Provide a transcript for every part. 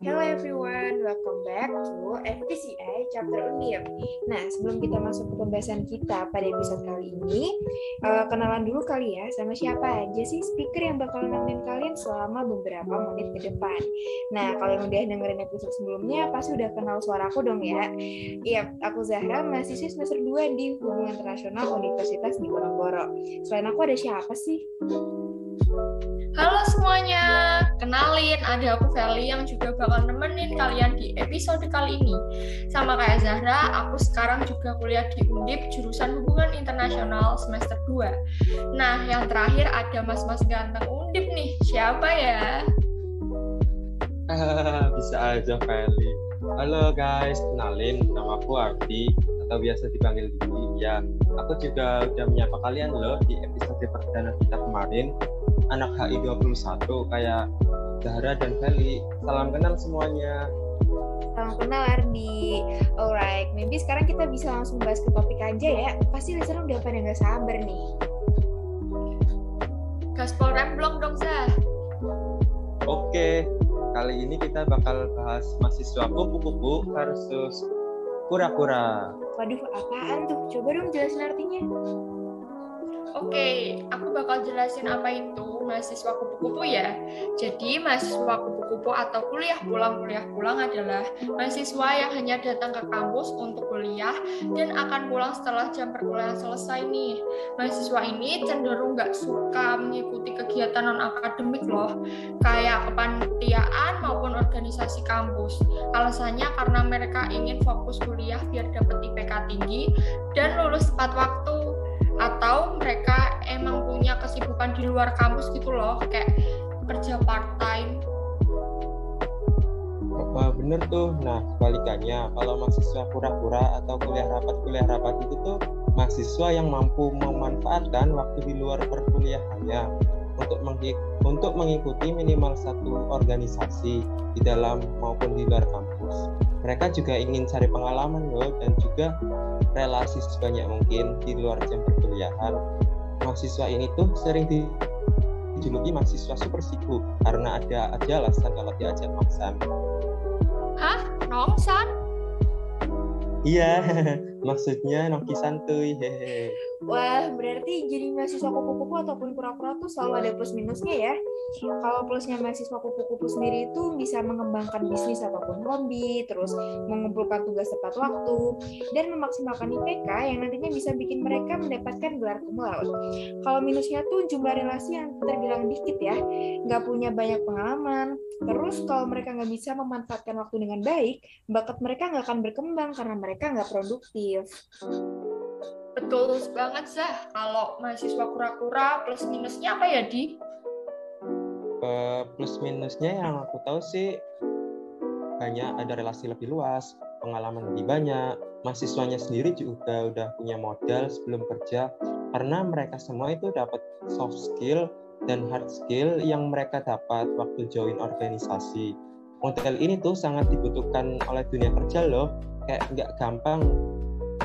Hello everyone, welcome back to FTCI Chapter Undip. Nah, sebelum kita masuk ke pembahasan kita pada episode kali ini, uh, kenalan dulu kali ya sama siapa aja sih speaker yang bakal nemenin kalian selama beberapa menit ke depan. Nah, kalau yang udah dengerin episode sebelumnya, pasti udah kenal suaraku dong ya. Iya, aku Zahra, mahasiswa semester 2 di Hubungan Internasional Universitas Diponegoro. Selain aku ada siapa sih? Halo semuanya, kenalin ada aku Feli yang juga bakal nemenin kalian di episode kali ini. Sama kayak Zahra, aku sekarang juga kuliah di Undip jurusan Hubungan Internasional semester 2. Nah, yang terakhir ada mas-mas ganteng Undip nih, siapa ya? Bisa aja Feli. Halo guys, kenalin nama aku Ardi atau biasa dipanggil Didi. Ya, aku juga udah menyapa kalian loh di episode perdana kita kemarin anak HI 21 kayak Zahra dan Feli. Salam kenal semuanya. Salam kenal Ardi. Alright, maybe sekarang kita bisa langsung bahas ke topik aja ya. Pasti listener udah pada nggak sabar nih. Gaspol remblong dong, Zah. Oke, kali ini kita bakal bahas mahasiswa kupu-kupu versus kura-kura. Waduh, apaan tuh? Coba dong jelasin artinya. Oke, aku bakal jelasin apa itu mahasiswa kupu-kupu ya. Jadi, mahasiswa kupu-kupu atau kuliah pulang kuliah pulang adalah mahasiswa yang hanya datang ke kampus untuk kuliah dan akan pulang setelah jam perkuliahan selesai nih. Mahasiswa ini cenderung nggak suka mengikuti kegiatan non-akademik loh, kayak kepanitiaan maupun organisasi kampus. Alasannya karena mereka ingin fokus kuliah biar dapat IPK tinggi dan lulus tepat waktu atau mereka emang punya kesibukan di luar kampus gitu loh kayak kerja part time Wah, bener tuh. Nah, kebalikannya, kalau mahasiswa pura-pura atau kuliah rapat kuliah rapat itu tuh mahasiswa yang mampu memanfaatkan waktu di luar perkuliahannya untuk untuk mengikuti minimal satu organisasi di dalam maupun di luar kampus. Mereka juga ingin cari pengalaman loh dan juga relasi sebanyak mungkin di luar jam perkuliahan. Mahasiswa ini tuh sering dijuluki mahasiswa super sibuk karena ada aja alasan kalau diajak nongsan. Hah? Nongsan? Iya, maksudnya nongki santuy. Hehe. Wah, berarti jadi mahasiswa kupu-kupu ataupun kura-kura tuh selalu ada plus minusnya ya. Kalau plusnya mahasiswa kupu-kupu sendiri itu bisa mengembangkan bisnis ataupun hobi, terus mengumpulkan tugas tepat waktu, dan memaksimalkan IPK yang nantinya bisa bikin mereka mendapatkan gelar cum Kalau minusnya tuh jumlah relasi yang terbilang dikit ya, nggak punya banyak pengalaman. Terus kalau mereka nggak bisa memanfaatkan waktu dengan baik, bakat mereka nggak akan berkembang karena mereka nggak produktif. Betul banget, Zah. Kalau mahasiswa kura-kura plus minusnya apa ya, Di? Uh, plus minusnya yang aku tahu sih banyak ada relasi lebih luas, pengalaman lebih banyak, mahasiswanya sendiri juga udah punya modal sebelum kerja karena mereka semua itu dapat soft skill dan hard skill yang mereka dapat waktu join organisasi. Model ini tuh sangat dibutuhkan oleh dunia kerja loh, kayak nggak gampang,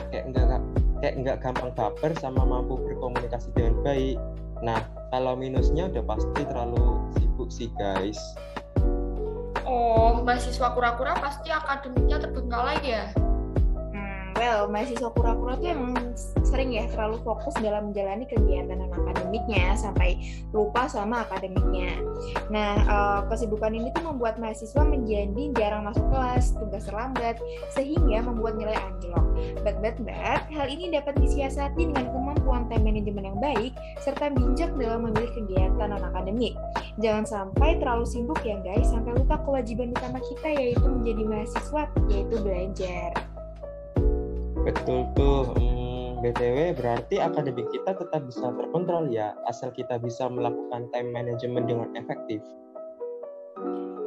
kayak nggak kayak nggak gampang baper sama mampu berkomunikasi dengan baik. Nah, kalau minusnya udah pasti terlalu sibuk sih guys. Oh, mahasiswa kura-kura pasti akademiknya terbengkalai ya? Well, mahasiswa kura-kura tuh emang sering ya terlalu fokus dalam menjalani kegiatan non akademiknya sampai lupa sama akademiknya. Nah, uh, kesibukan ini tuh membuat mahasiswa menjadi jarang masuk kelas, tugas terlambat, sehingga membuat nilai anjlok. But, but, but, hal ini dapat disiasati dengan kemampuan time management yang baik, serta bijak dalam memilih kegiatan non-akademik. Jangan sampai terlalu sibuk ya guys, sampai lupa kewajiban utama kita yaitu menjadi mahasiswa, yaitu belajar. Betul tuh. Hmm, BTW berarti akademik kita tetap bisa terkontrol ya, asal kita bisa melakukan time management dengan efektif.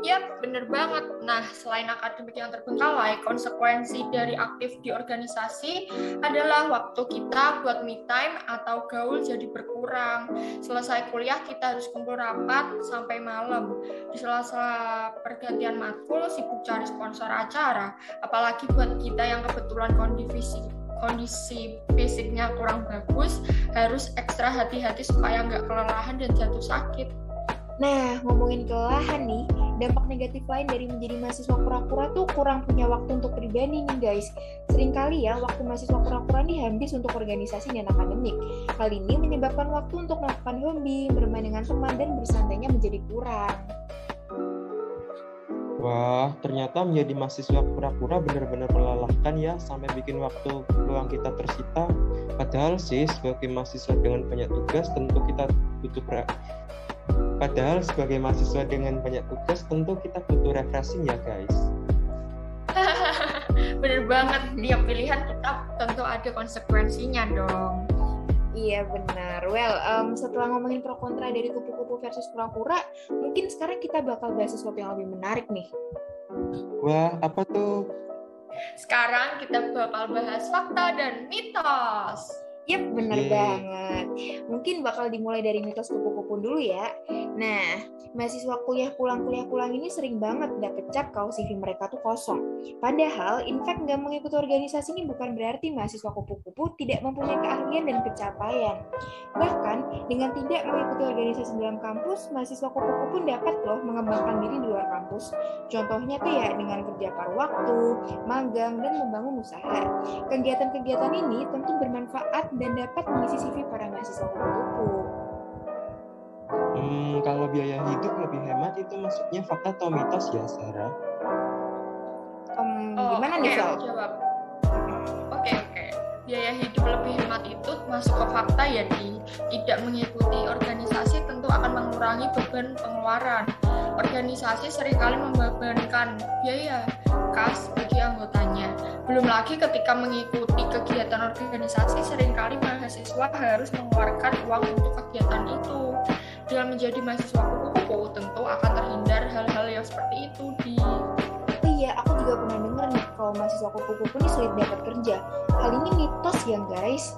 Yap, bener banget. Nah, selain akademik yang terbengkalai, konsekuensi dari aktif di organisasi adalah waktu kita buat me time atau gaul jadi berkurang. Selesai kuliah kita harus kumpul rapat sampai malam. Di sela-sela pergantian matkul sibuk cari sponsor acara, apalagi buat kita yang kebetulan kondisi kondisi fisiknya kurang bagus, harus ekstra hati-hati supaya nggak kelelahan dan jatuh sakit. Nah, ngomongin kelelahan nih, dampak negatif lain dari menjadi mahasiswa kura-kura tuh kurang punya waktu untuk pribadi nih guys. Seringkali ya waktu mahasiswa kura-kura ini habis untuk organisasi dan akademik. Hal ini menyebabkan waktu untuk melakukan hobi, bermain dengan teman, dan bersantainya menjadi kurang. Wah, ternyata menjadi mahasiswa pura-pura benar-benar melelahkan ya, sampai bikin waktu luang kita tersita. Padahal sih, sebagai mahasiswa dengan banyak tugas, tentu kita butuh Padahal sebagai mahasiswa dengan banyak tugas, tentu kita butuh refreshing ya guys. Bener banget, tiap pilihan kita tentu ada konsekuensinya dong. Iya benar. Well, um, setelah ngomongin pro kontra dari kupu-kupu versus pura-pura, mungkin sekarang kita bakal bahas sesuatu yang lebih menarik nih. Wah, apa tuh? Sekarang kita bakal bahas fakta dan mitos. Yap, bener yeah. banget. Mungkin bakal dimulai dari mitos kupu-kupu dulu ya. Nah, mahasiswa kuliah pulang kuliah pulang ini sering banget dapet cap kalau CV mereka tuh kosong. Padahal, in fact nggak mengikuti organisasi ini bukan berarti mahasiswa kupu-kupu tidak mempunyai keahlian dan pencapaian. Bahkan, dengan tidak mengikuti organisasi dalam kampus, mahasiswa kupu-kupu dapat loh mengembangkan diri di luar kampus. Contohnya tuh ya dengan kerja paruh waktu, magang, dan membangun usaha. Kegiatan-kegiatan ini tentu bermanfaat dan dapat mengisi CV para mahasiswa kupu-kupu. Hmm, kalau biaya hidup lebih hemat itu maksudnya fakta atau mitos ya, Sarah? Um, oh, gimana okay, nih, Sal? Jawab. Oke, okay, oke. Okay. Biaya hidup lebih hemat itu masuk ke fakta ya, di tidak mengikuti organisasi tentu akan mengurangi beban pengeluaran. Organisasi sering kali membebankan biaya kas bagi anggotanya. Belum lagi ketika mengikuti kegiatan organisasi, sering kali mahasiswa harus mengeluarkan uang untuk kegiatan itu. Dengan menjadi mahasiswa kupu-kupu, tentu akan terhindar hal-hal yang seperti itu di Iya, aku juga pernah dengar nih kalau mahasiswa kupu-kupu ini sulit dapat kerja. Hal ini mitos ya guys.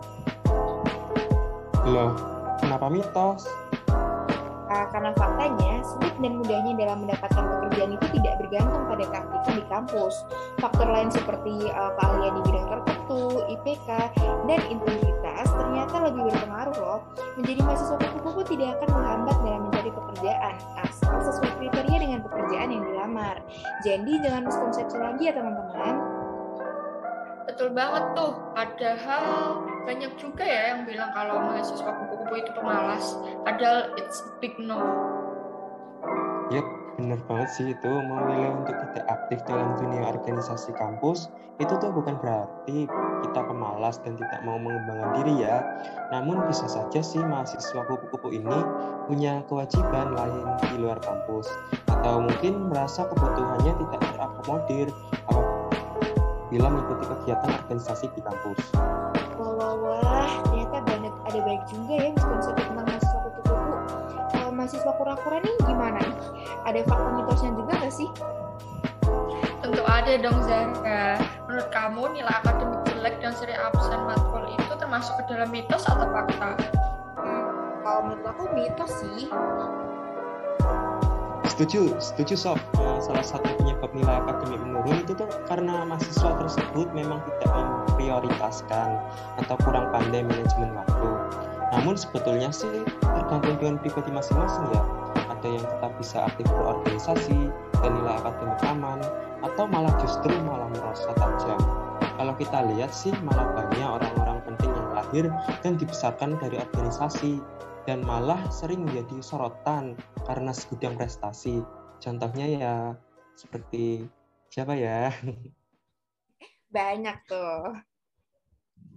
Loh, kenapa mitos? Uh, karena faktanya, sulit dan mudahnya dalam mendapatkan pekerjaan itu tidak bergantung pada keaktifan di kampus. Faktor lain seperti uh, keahlian di bidang tertentu, IPK, dan integritas ternyata. Menjadi mahasiswa kupu-kupu tidak akan menghambat dalam mencari pekerjaan, asal sesuai kriteria dengan pekerjaan yang dilamar. Jadi jangan miskonsepsi lagi ya teman-teman. Betul banget tuh, padahal banyak juga ya yang bilang kalau mahasiswa kupu-kupu itu pemalas padahal it's big no Yap, bener banget sih itu memilih untuk tidak aktif dalam dunia organisasi kampus itu tuh bukan berarti kita pemalas dan tidak mau mengembangkan diri ya. Namun bisa saja sih mahasiswa kupu-kupu ini punya kewajiban lain di luar kampus atau mungkin merasa kebutuhannya tidak terakomodir apabila mengikuti kegiatan organisasi di kampus. Wah ternyata banyak ada baik juga ya miskonsepsi tentang mahasiswa kura-kura nih gimana? Nih ada fakta mitosnya juga gak sih? Tentu ada dong Zara menurut kamu nilai akademik jelek dan sering absen matkul itu termasuk ke dalam mitos atau fakta? Hmm, kalau menurut aku mitos sih. Setuju setuju sob nah, salah satu penyebab nilai akademik menurun itu tuh karena mahasiswa tersebut memang tidak memprioritaskan atau kurang pandai manajemen waktu namun sebetulnya sih tergantung dengan pribadi masing-masing ya ada yang tetap bisa aktif berorganisasi dan nilai akademik aman atau malah justru malah merasa tajam kalau kita lihat sih malah banyak orang-orang penting yang lahir dan dibesarkan dari organisasi dan malah sering menjadi sorotan karena segudang prestasi. Contohnya ya seperti siapa ya? Banyak tuh.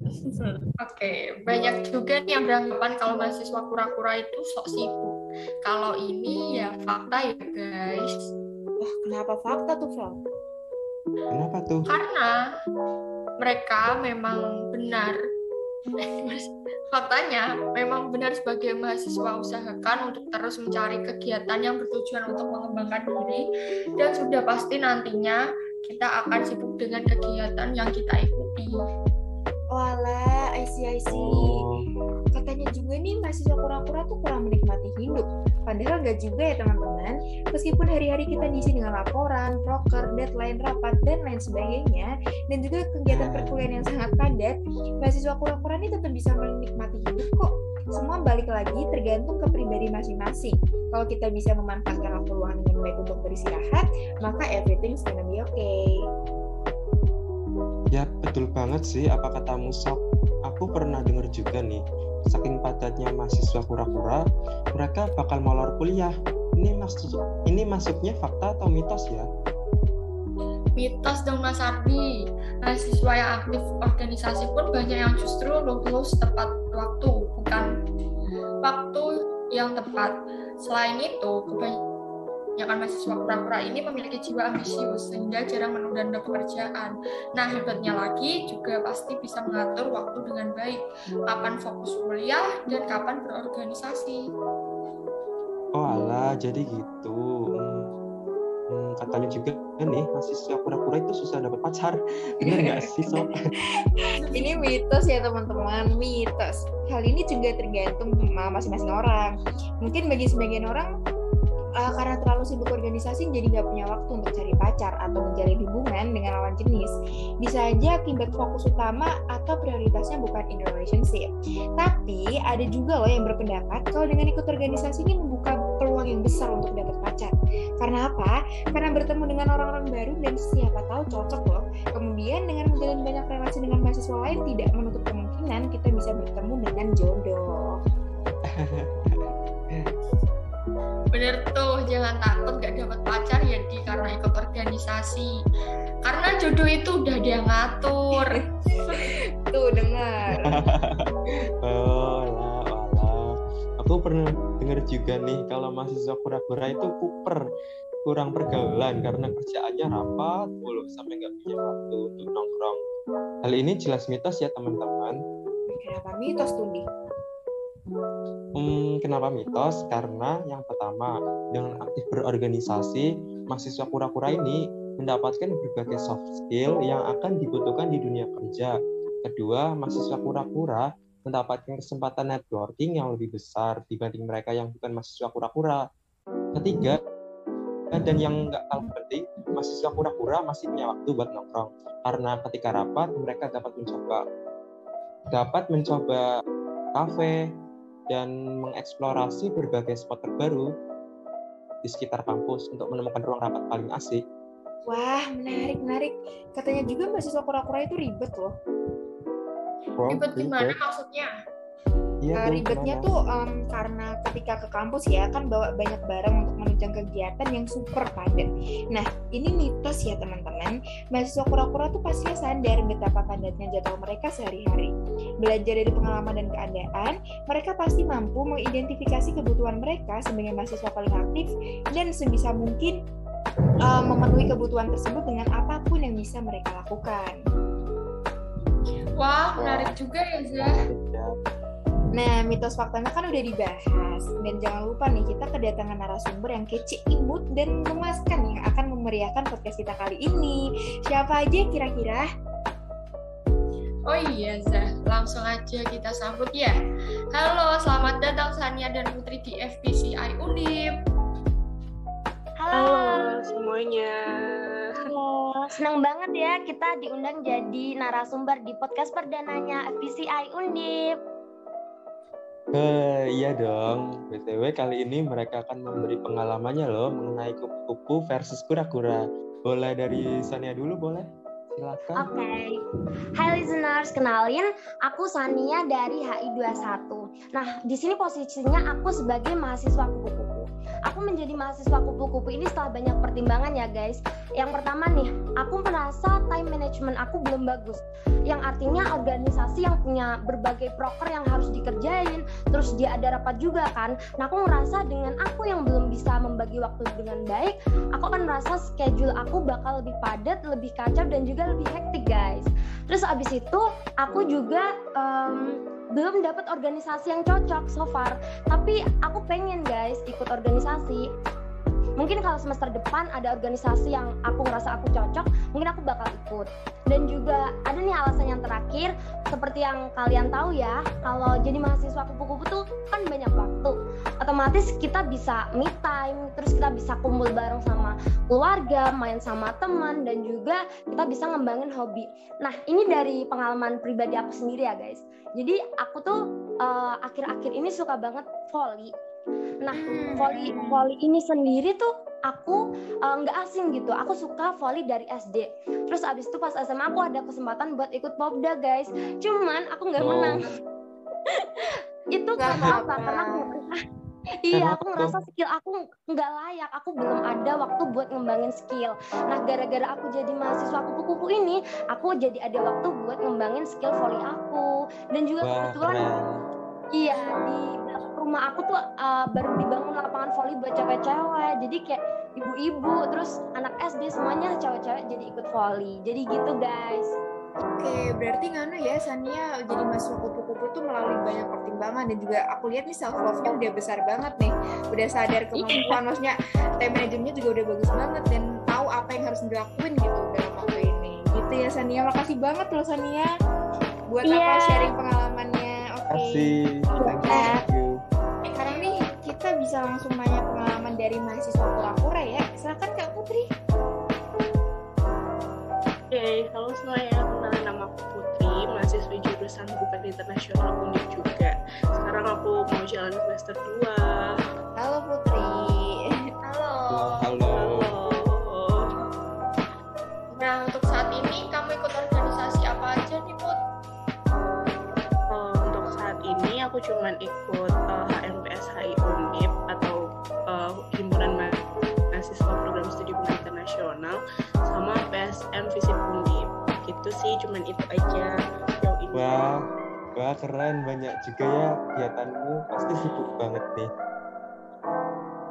Oke, okay. banyak juga nih yang beranggapan kalau mahasiswa kura-kura itu sok sibuk. Kalau ini ya fakta ya guys. Wah, kenapa fakta tuh, Vel? Kenapa tuh? Karena mereka memang benar Faktanya, memang benar sebagai mahasiswa usahakan untuk terus mencari kegiatan yang bertujuan untuk mengembangkan diri dan sudah pasti nantinya kita akan sibuk dengan kegiatan yang kita ikuti. Walah, I see, I see. Oh. Katanya juga nih mahasiswa kura-kura tuh kurang menikmati hidup. Padahal gak juga ya teman-teman. Meskipun hari-hari kita diisi dengan laporan, proker, deadline, rapat, dan lain sebagainya, dan juga kegiatan perkuliahan yang sangat padat, mahasiswa kura-kura ini tetap bisa menikmati hidup kok. semua balik lagi tergantung ke pribadi masing-masing. Kalau kita bisa memanfaatkan waktu luang dengan baik untuk beristirahat, maka everything's gonna be okay. Ya betul banget sih apa kata Musok. Aku pernah dengar juga nih, saking padatnya mahasiswa kura-kura, mereka bakal molor kuliah. Ini maksud ini masuknya fakta atau mitos ya? mitos dong Mas Ardi. Mahasiswa yang aktif organisasi pun banyak yang justru lulus tepat waktu, bukan waktu yang tepat. Selain itu, kebanyakan mahasiswa pura-pura ini memiliki jiwa ambisius sehingga jarang menunda pekerjaan. Nah, hebatnya lagi juga pasti bisa mengatur waktu dengan baik, kapan fokus kuliah dan kapan berorganisasi. Oh alah, jadi gitu. Hmm, hmm, katanya juga nih mahasiswa pura-pura itu susah dapat pacar. Benar nggak sih, Sob? Ini mitos ya teman-teman, mitos. Hal ini juga tergantung masing-masing orang. Mungkin bagi sebagian orang uh, karena terlalu sibuk organisasi jadi nggak punya waktu untuk cari pacar atau menjalin hubungan dengan lawan jenis. Bisa aja akibat fokus utama atau prioritasnya bukan in relationship. Tapi ada juga loh yang berpendapat kalau dengan ikut organisasi ini membuka peluang yang besar untuk dapat pacar. Karena apa? Karena bertemu dengan orang-orang baru dan siapa tahu cocok loh. Kemudian dengan menjalin banyak relasi dengan mahasiswa lain tidak menutup kemungkinan kita bisa bertemu dengan jodoh. bener tuh jangan takut gak dapat pacar ya di karena ikut organisasi. Karena jodoh itu udah dia ngatur. Tuh dengar. Oh lah aku pernah dengar juga nih kalau mahasiswa pura-pura itu kuper kurang pergaulan karena kerjaannya rapat mulu sampai nggak punya waktu untuk nongkrong. Hal ini jelas mitos ya teman-teman. Kenapa mitos tuh nih Hmm, kenapa mitos? Karena yang pertama, dengan aktif berorganisasi, mahasiswa kura-kura ini mendapatkan berbagai soft skill yang akan dibutuhkan di dunia kerja. Kedua, mahasiswa kura-kura mendapatkan kesempatan networking yang lebih besar dibanding mereka yang bukan mahasiswa kura-kura. Ketiga, dan yang nggak kalah penting, mahasiswa kura-kura masih punya waktu buat nongkrong. Karena ketika rapat, mereka dapat mencoba dapat mencoba kafe, dan mengeksplorasi berbagai spot terbaru di sekitar kampus untuk menemukan ruang rapat paling asik. Wah, menarik, menarik. Katanya juga mahasiswa kura-kura itu ribet loh. ribet gimana maksudnya? Iya, uh, ribetnya tuh um, karena ketika ke kampus ya kan bawa banyak barang untuk menunjang kegiatan yang super padat. Nah ini mitos ya teman-teman. Mahasiswa kura-kura tuh pastinya sadar betapa padatnya jadwal mereka sehari-hari. Belajar dari pengalaman dan keadaan, mereka pasti mampu mengidentifikasi kebutuhan mereka sebagai mahasiswa paling aktif dan sebisa mungkin uh, memenuhi kebutuhan tersebut dengan apa pun yang bisa mereka lakukan. Wah, menarik juga ya, Zah. Nah, mitos faktanya kan udah dibahas. Dan jangan lupa nih, kita kedatangan narasumber yang kece, imut, dan memuaskan yang akan memeriahkan podcast kita kali ini. Siapa aja kira-kira? Oh iya, Zah. Langsung aja kita sambut ya. Halo, selamat datang Sania dan Putri di FPCI Undip. Halo. Halo semuanya. Halo, senang banget ya kita diundang jadi narasumber di podcast perdananya FPCI Undip. Uh, iya dong. BTW kali ini mereka akan memberi pengalamannya loh mengenai kupu-kupu versus kura-kura. Boleh dari Sania dulu boleh? Silakan. Oke. Okay. Hai listeners, kenalin aku Sania dari HI21. Nah, di sini posisinya aku sebagai mahasiswa kupu-kupu. Aku menjadi mahasiswa kupu-kupu ini setelah banyak pertimbangan ya guys. Yang pertama nih, aku merasa time management aku belum bagus. Yang artinya organisasi yang punya berbagai proker yang harus dikerjain, terus dia ada rapat juga kan. Nah aku ngerasa dengan aku yang belum bisa membagi waktu dengan baik, aku akan merasa schedule aku bakal lebih padat, lebih kacau dan juga lebih hektik guys. Terus abis itu aku juga um, belum dapat organisasi yang cocok so far. Tapi aku pengen guys ikut organisasi mungkin kalau semester depan ada organisasi yang aku ngerasa aku cocok mungkin aku bakal ikut. Dan juga ada nih alasan yang terakhir seperti yang kalian tahu ya kalau jadi mahasiswa kupu-kupu tuh kan banyak waktu. Otomatis kita bisa me time terus kita bisa kumpul bareng sama keluarga main sama teman dan juga kita bisa ngembangin hobi. Nah ini dari pengalaman pribadi aku sendiri ya guys. Jadi aku tuh uh, akhir-akhir ini suka banget volley Nah, Hmm. volley volley ini sendiri tuh aku eh, nggak asing gitu. Aku suka volley dari SD. Terus abis itu pas SMA aku ada kesempatan buat ikut popda guys. Cuman aku nggak Oh. menang. itu Nggak karena apa? Karena aku Iya, aku ngerasa skill aku nggak layak. Aku belum ada waktu buat ngembangin skill. Nah, gara-gara aku jadi mahasiswa kupu-kupu ini, aku jadi ada waktu buat ngembangin skill volley aku. Dan juga Wah, kebetulan keren. Iya di rumah aku tuh uh, baru dibangun lapangan voli buat cewek-cewek. Jadi kayak ibu-ibu terus anak SD semuanya cewek-cewek jadi ikut voli. Jadi gitu guys. Oke, berarti nganu ya Sania jadi mahasiswa kupu-kupu tuh melalui banyak pertimbangan dan juga aku lihat nih self love-nya udah besar banget nih. Udah sadar kemampuan, maksudnya time manajemennya juga udah bagus banget dan tahu apa yang harus dilakuin gitu dalam waktu ini. Gitu ya Sania, makasih banget loh Sania buat Iya. apa sharing pengalamannya. Oke. Kasih. Thank you. Bisa langsung nanya pengalaman dari mahasiswa pura-pura ya. Silakan Kak Putri. Oke, halo semuanya. Kenalin nama aku Putri, mahasiswa jurusan Hubungan Internasional Undip juga. Sekarang aku mau jalan semester 2. Wah keren banyak juga ya kegiatanmu. Pasti sibuk banget nih.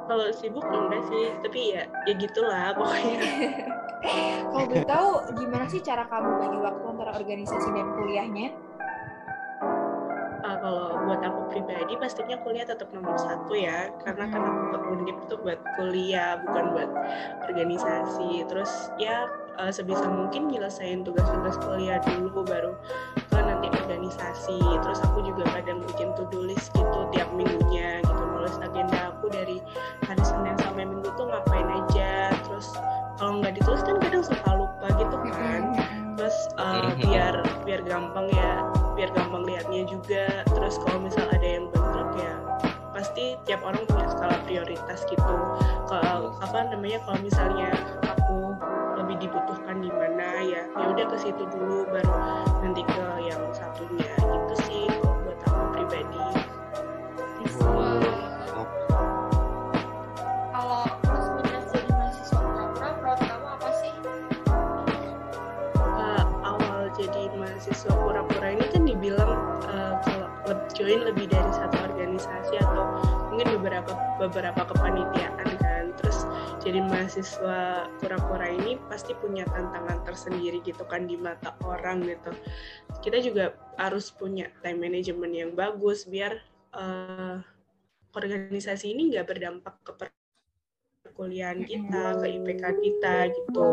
Kalau sibuk enggak sih, tapi ya ya gitulah pokoknya. Kalau boleh tahu gimana sih cara kamu bagi waktu antara organisasi dan kuliahnya? Uh, kalau buat aku pribadi pastinya kuliah tetap nomor satu ya karena kan aku ke Undip itu buat kuliah bukan buat organisasi terus ya uh, sebisa mungkin nyelesain tugas-tugas kuliah dulu baru ke organisasi. Terus aku juga kadang bikin to-do list gitu tiap minggunya gitu nulis agenda aku dari hari Senin sampai Minggu tuh ngapain aja. Terus kalau nggak ditulis kan kadang suka lupa gitu kan. Terus uh, biar biar gampang ya biar gampang lihatnya juga. Terus kalau misal ada yang bentrok ya pasti tiap orang punya skala prioritas gitu. Kalau apa namanya kalau misalnya aku lebih dibutuhkan di mana ya ya udah ke situ dulu baru nanti ke yang satunya. Gitu sih kalau buat aku pribadi. Wah, Kalau plus minus jadi mahasiswa pura-pura, kamu apa sih? uh, awal jadi mahasiswa pura-pura ini kan dibilang uh, kalau le- join lebih dari satu organisasi atau mungkin beberapa beberapa kepanitiaan kan. Terus jadi mahasiswa pura-pura ini pasti punya tantangan tersendiri gitu kan di mata orang gitu. Kita juga harus punya time management yang bagus biar uh, organisasi ini nggak berdampak ke perkuliahan kita ke IPK kita gitu.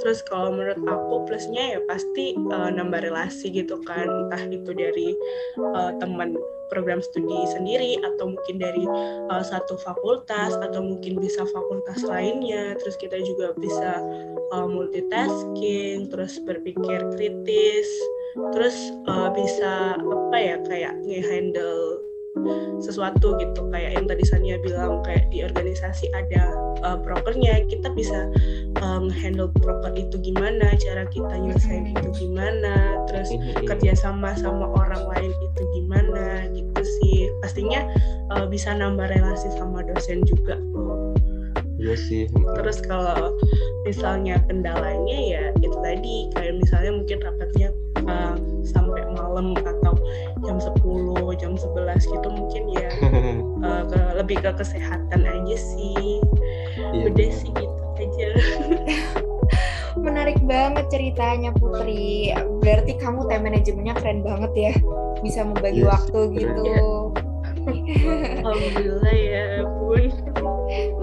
Terus kalau menurut aku plusnya ya pasti uh, nambah relasi gitu kan, entah itu dari uh, teman program studi sendiri atau mungkin dari uh, satu fakultas atau mungkin bisa fakultas lainnya. Terus kita juga bisa uh, multitasking, terus berpikir kritis, terus uh, bisa apa ya kayak nge-handle sesuatu gitu. Kayak yang tadi Sania bilang kayak di organisasi ada uh, prokernya kita bisa um, handle proker itu gimana cara kita nyelesain itu gimana terus kerja sama sama orang lain itu gimana gitu sih. Pastinya uh, bisa nambah relasi sama dosen juga loh Iya sih. terus kalau misalnya kendalanya ya itu tadi kayak misalnya mungkin rapatnya uh, malam atau jam 10 jam 11 gitu mungkin ya uh, ke- lebih ke kesehatan aja sih Iya. udah sih gitu aja Menarik banget ceritanya Putri. Berarti kamu time manajemennya keren banget ya. Bisa membagi Yes, waktu keren. gitu. Alhamdulillah ya bun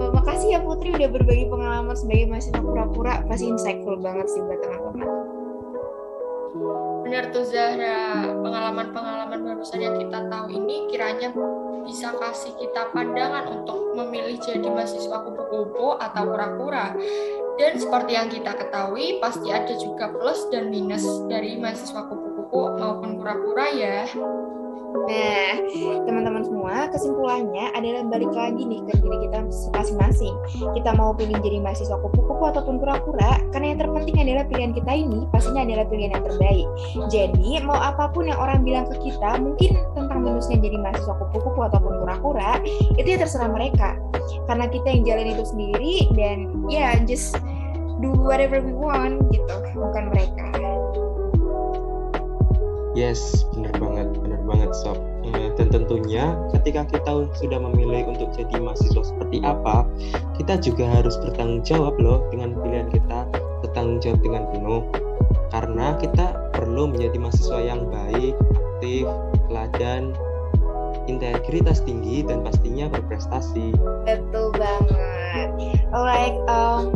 Makasih kasih ya Putri udah berbagi pengalaman sebagai mahasiswa pura-pura. Pasti insightful banget sih buat teman-teman. Benar tuh Zahra, pengalaman-pengalaman barusan yang kita tahu ini kiranya bisa kasih kita pandangan untuk memilih jadi mahasiswa kupu-kupu atau pura-pura. Dan seperti yang kita ketahui, pasti ada juga plus dan minus dari mahasiswa kupu-kupu maupun pura-pura ya. Nah, teman-teman semua, kesimpulannya adalah balik lagi nih ke diri kita masing-masing. Kita mau pilih jadi mahasiswa kupu-kupu ataupun pura-pura, karena yang terpenting adalah pilihan kita ini pastinya adalah pilihan yang terbaik. Jadi, mau apa pun yang orang bilang ke kita, mungkin tentang minusnya jadi mahasiswa kupu-kupu ataupun pura-pura, itu ya terserah mereka. Karena kita yang jalan itu sendiri, dan ya, yeah, just do whatever we want, gitu, bukan mereka. Yes, benar sob. Eh, dan tentunya ketika kita sudah memilih untuk jadi mahasiswa seperti apa, kita juga harus bertanggung jawab loh dengan pilihan kita, bertanggung jawab dengan penuh. Karena kita perlu menjadi mahasiswa yang baik, aktif, teladan, integritas tinggi dan pastinya berprestasi. Betul banget. Like, um,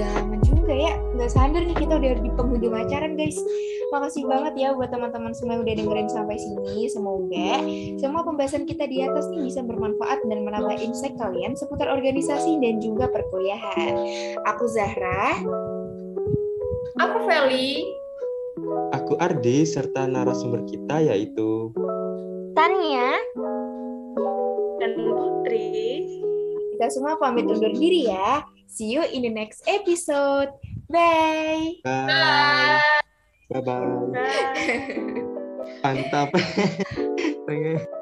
udah lama juga ya. Nggak sadar nih kita udah di penghujung acara, guys. Makasih banget ya buat teman-teman semua yang udah dengerin sampai sini. Semoga semua pembahasan kita di atas ini bisa bermanfaat dan menambah insight kalian seputar organisasi dan juga perkuliahan. Aku Zahra. Aku Feli. Aku Ardi serta narasumber kita yaitu Tania dan Putri. Kita semua pamit undur diri ya. See you in the next episode. Bye. Bye. Bye bye. Mantap.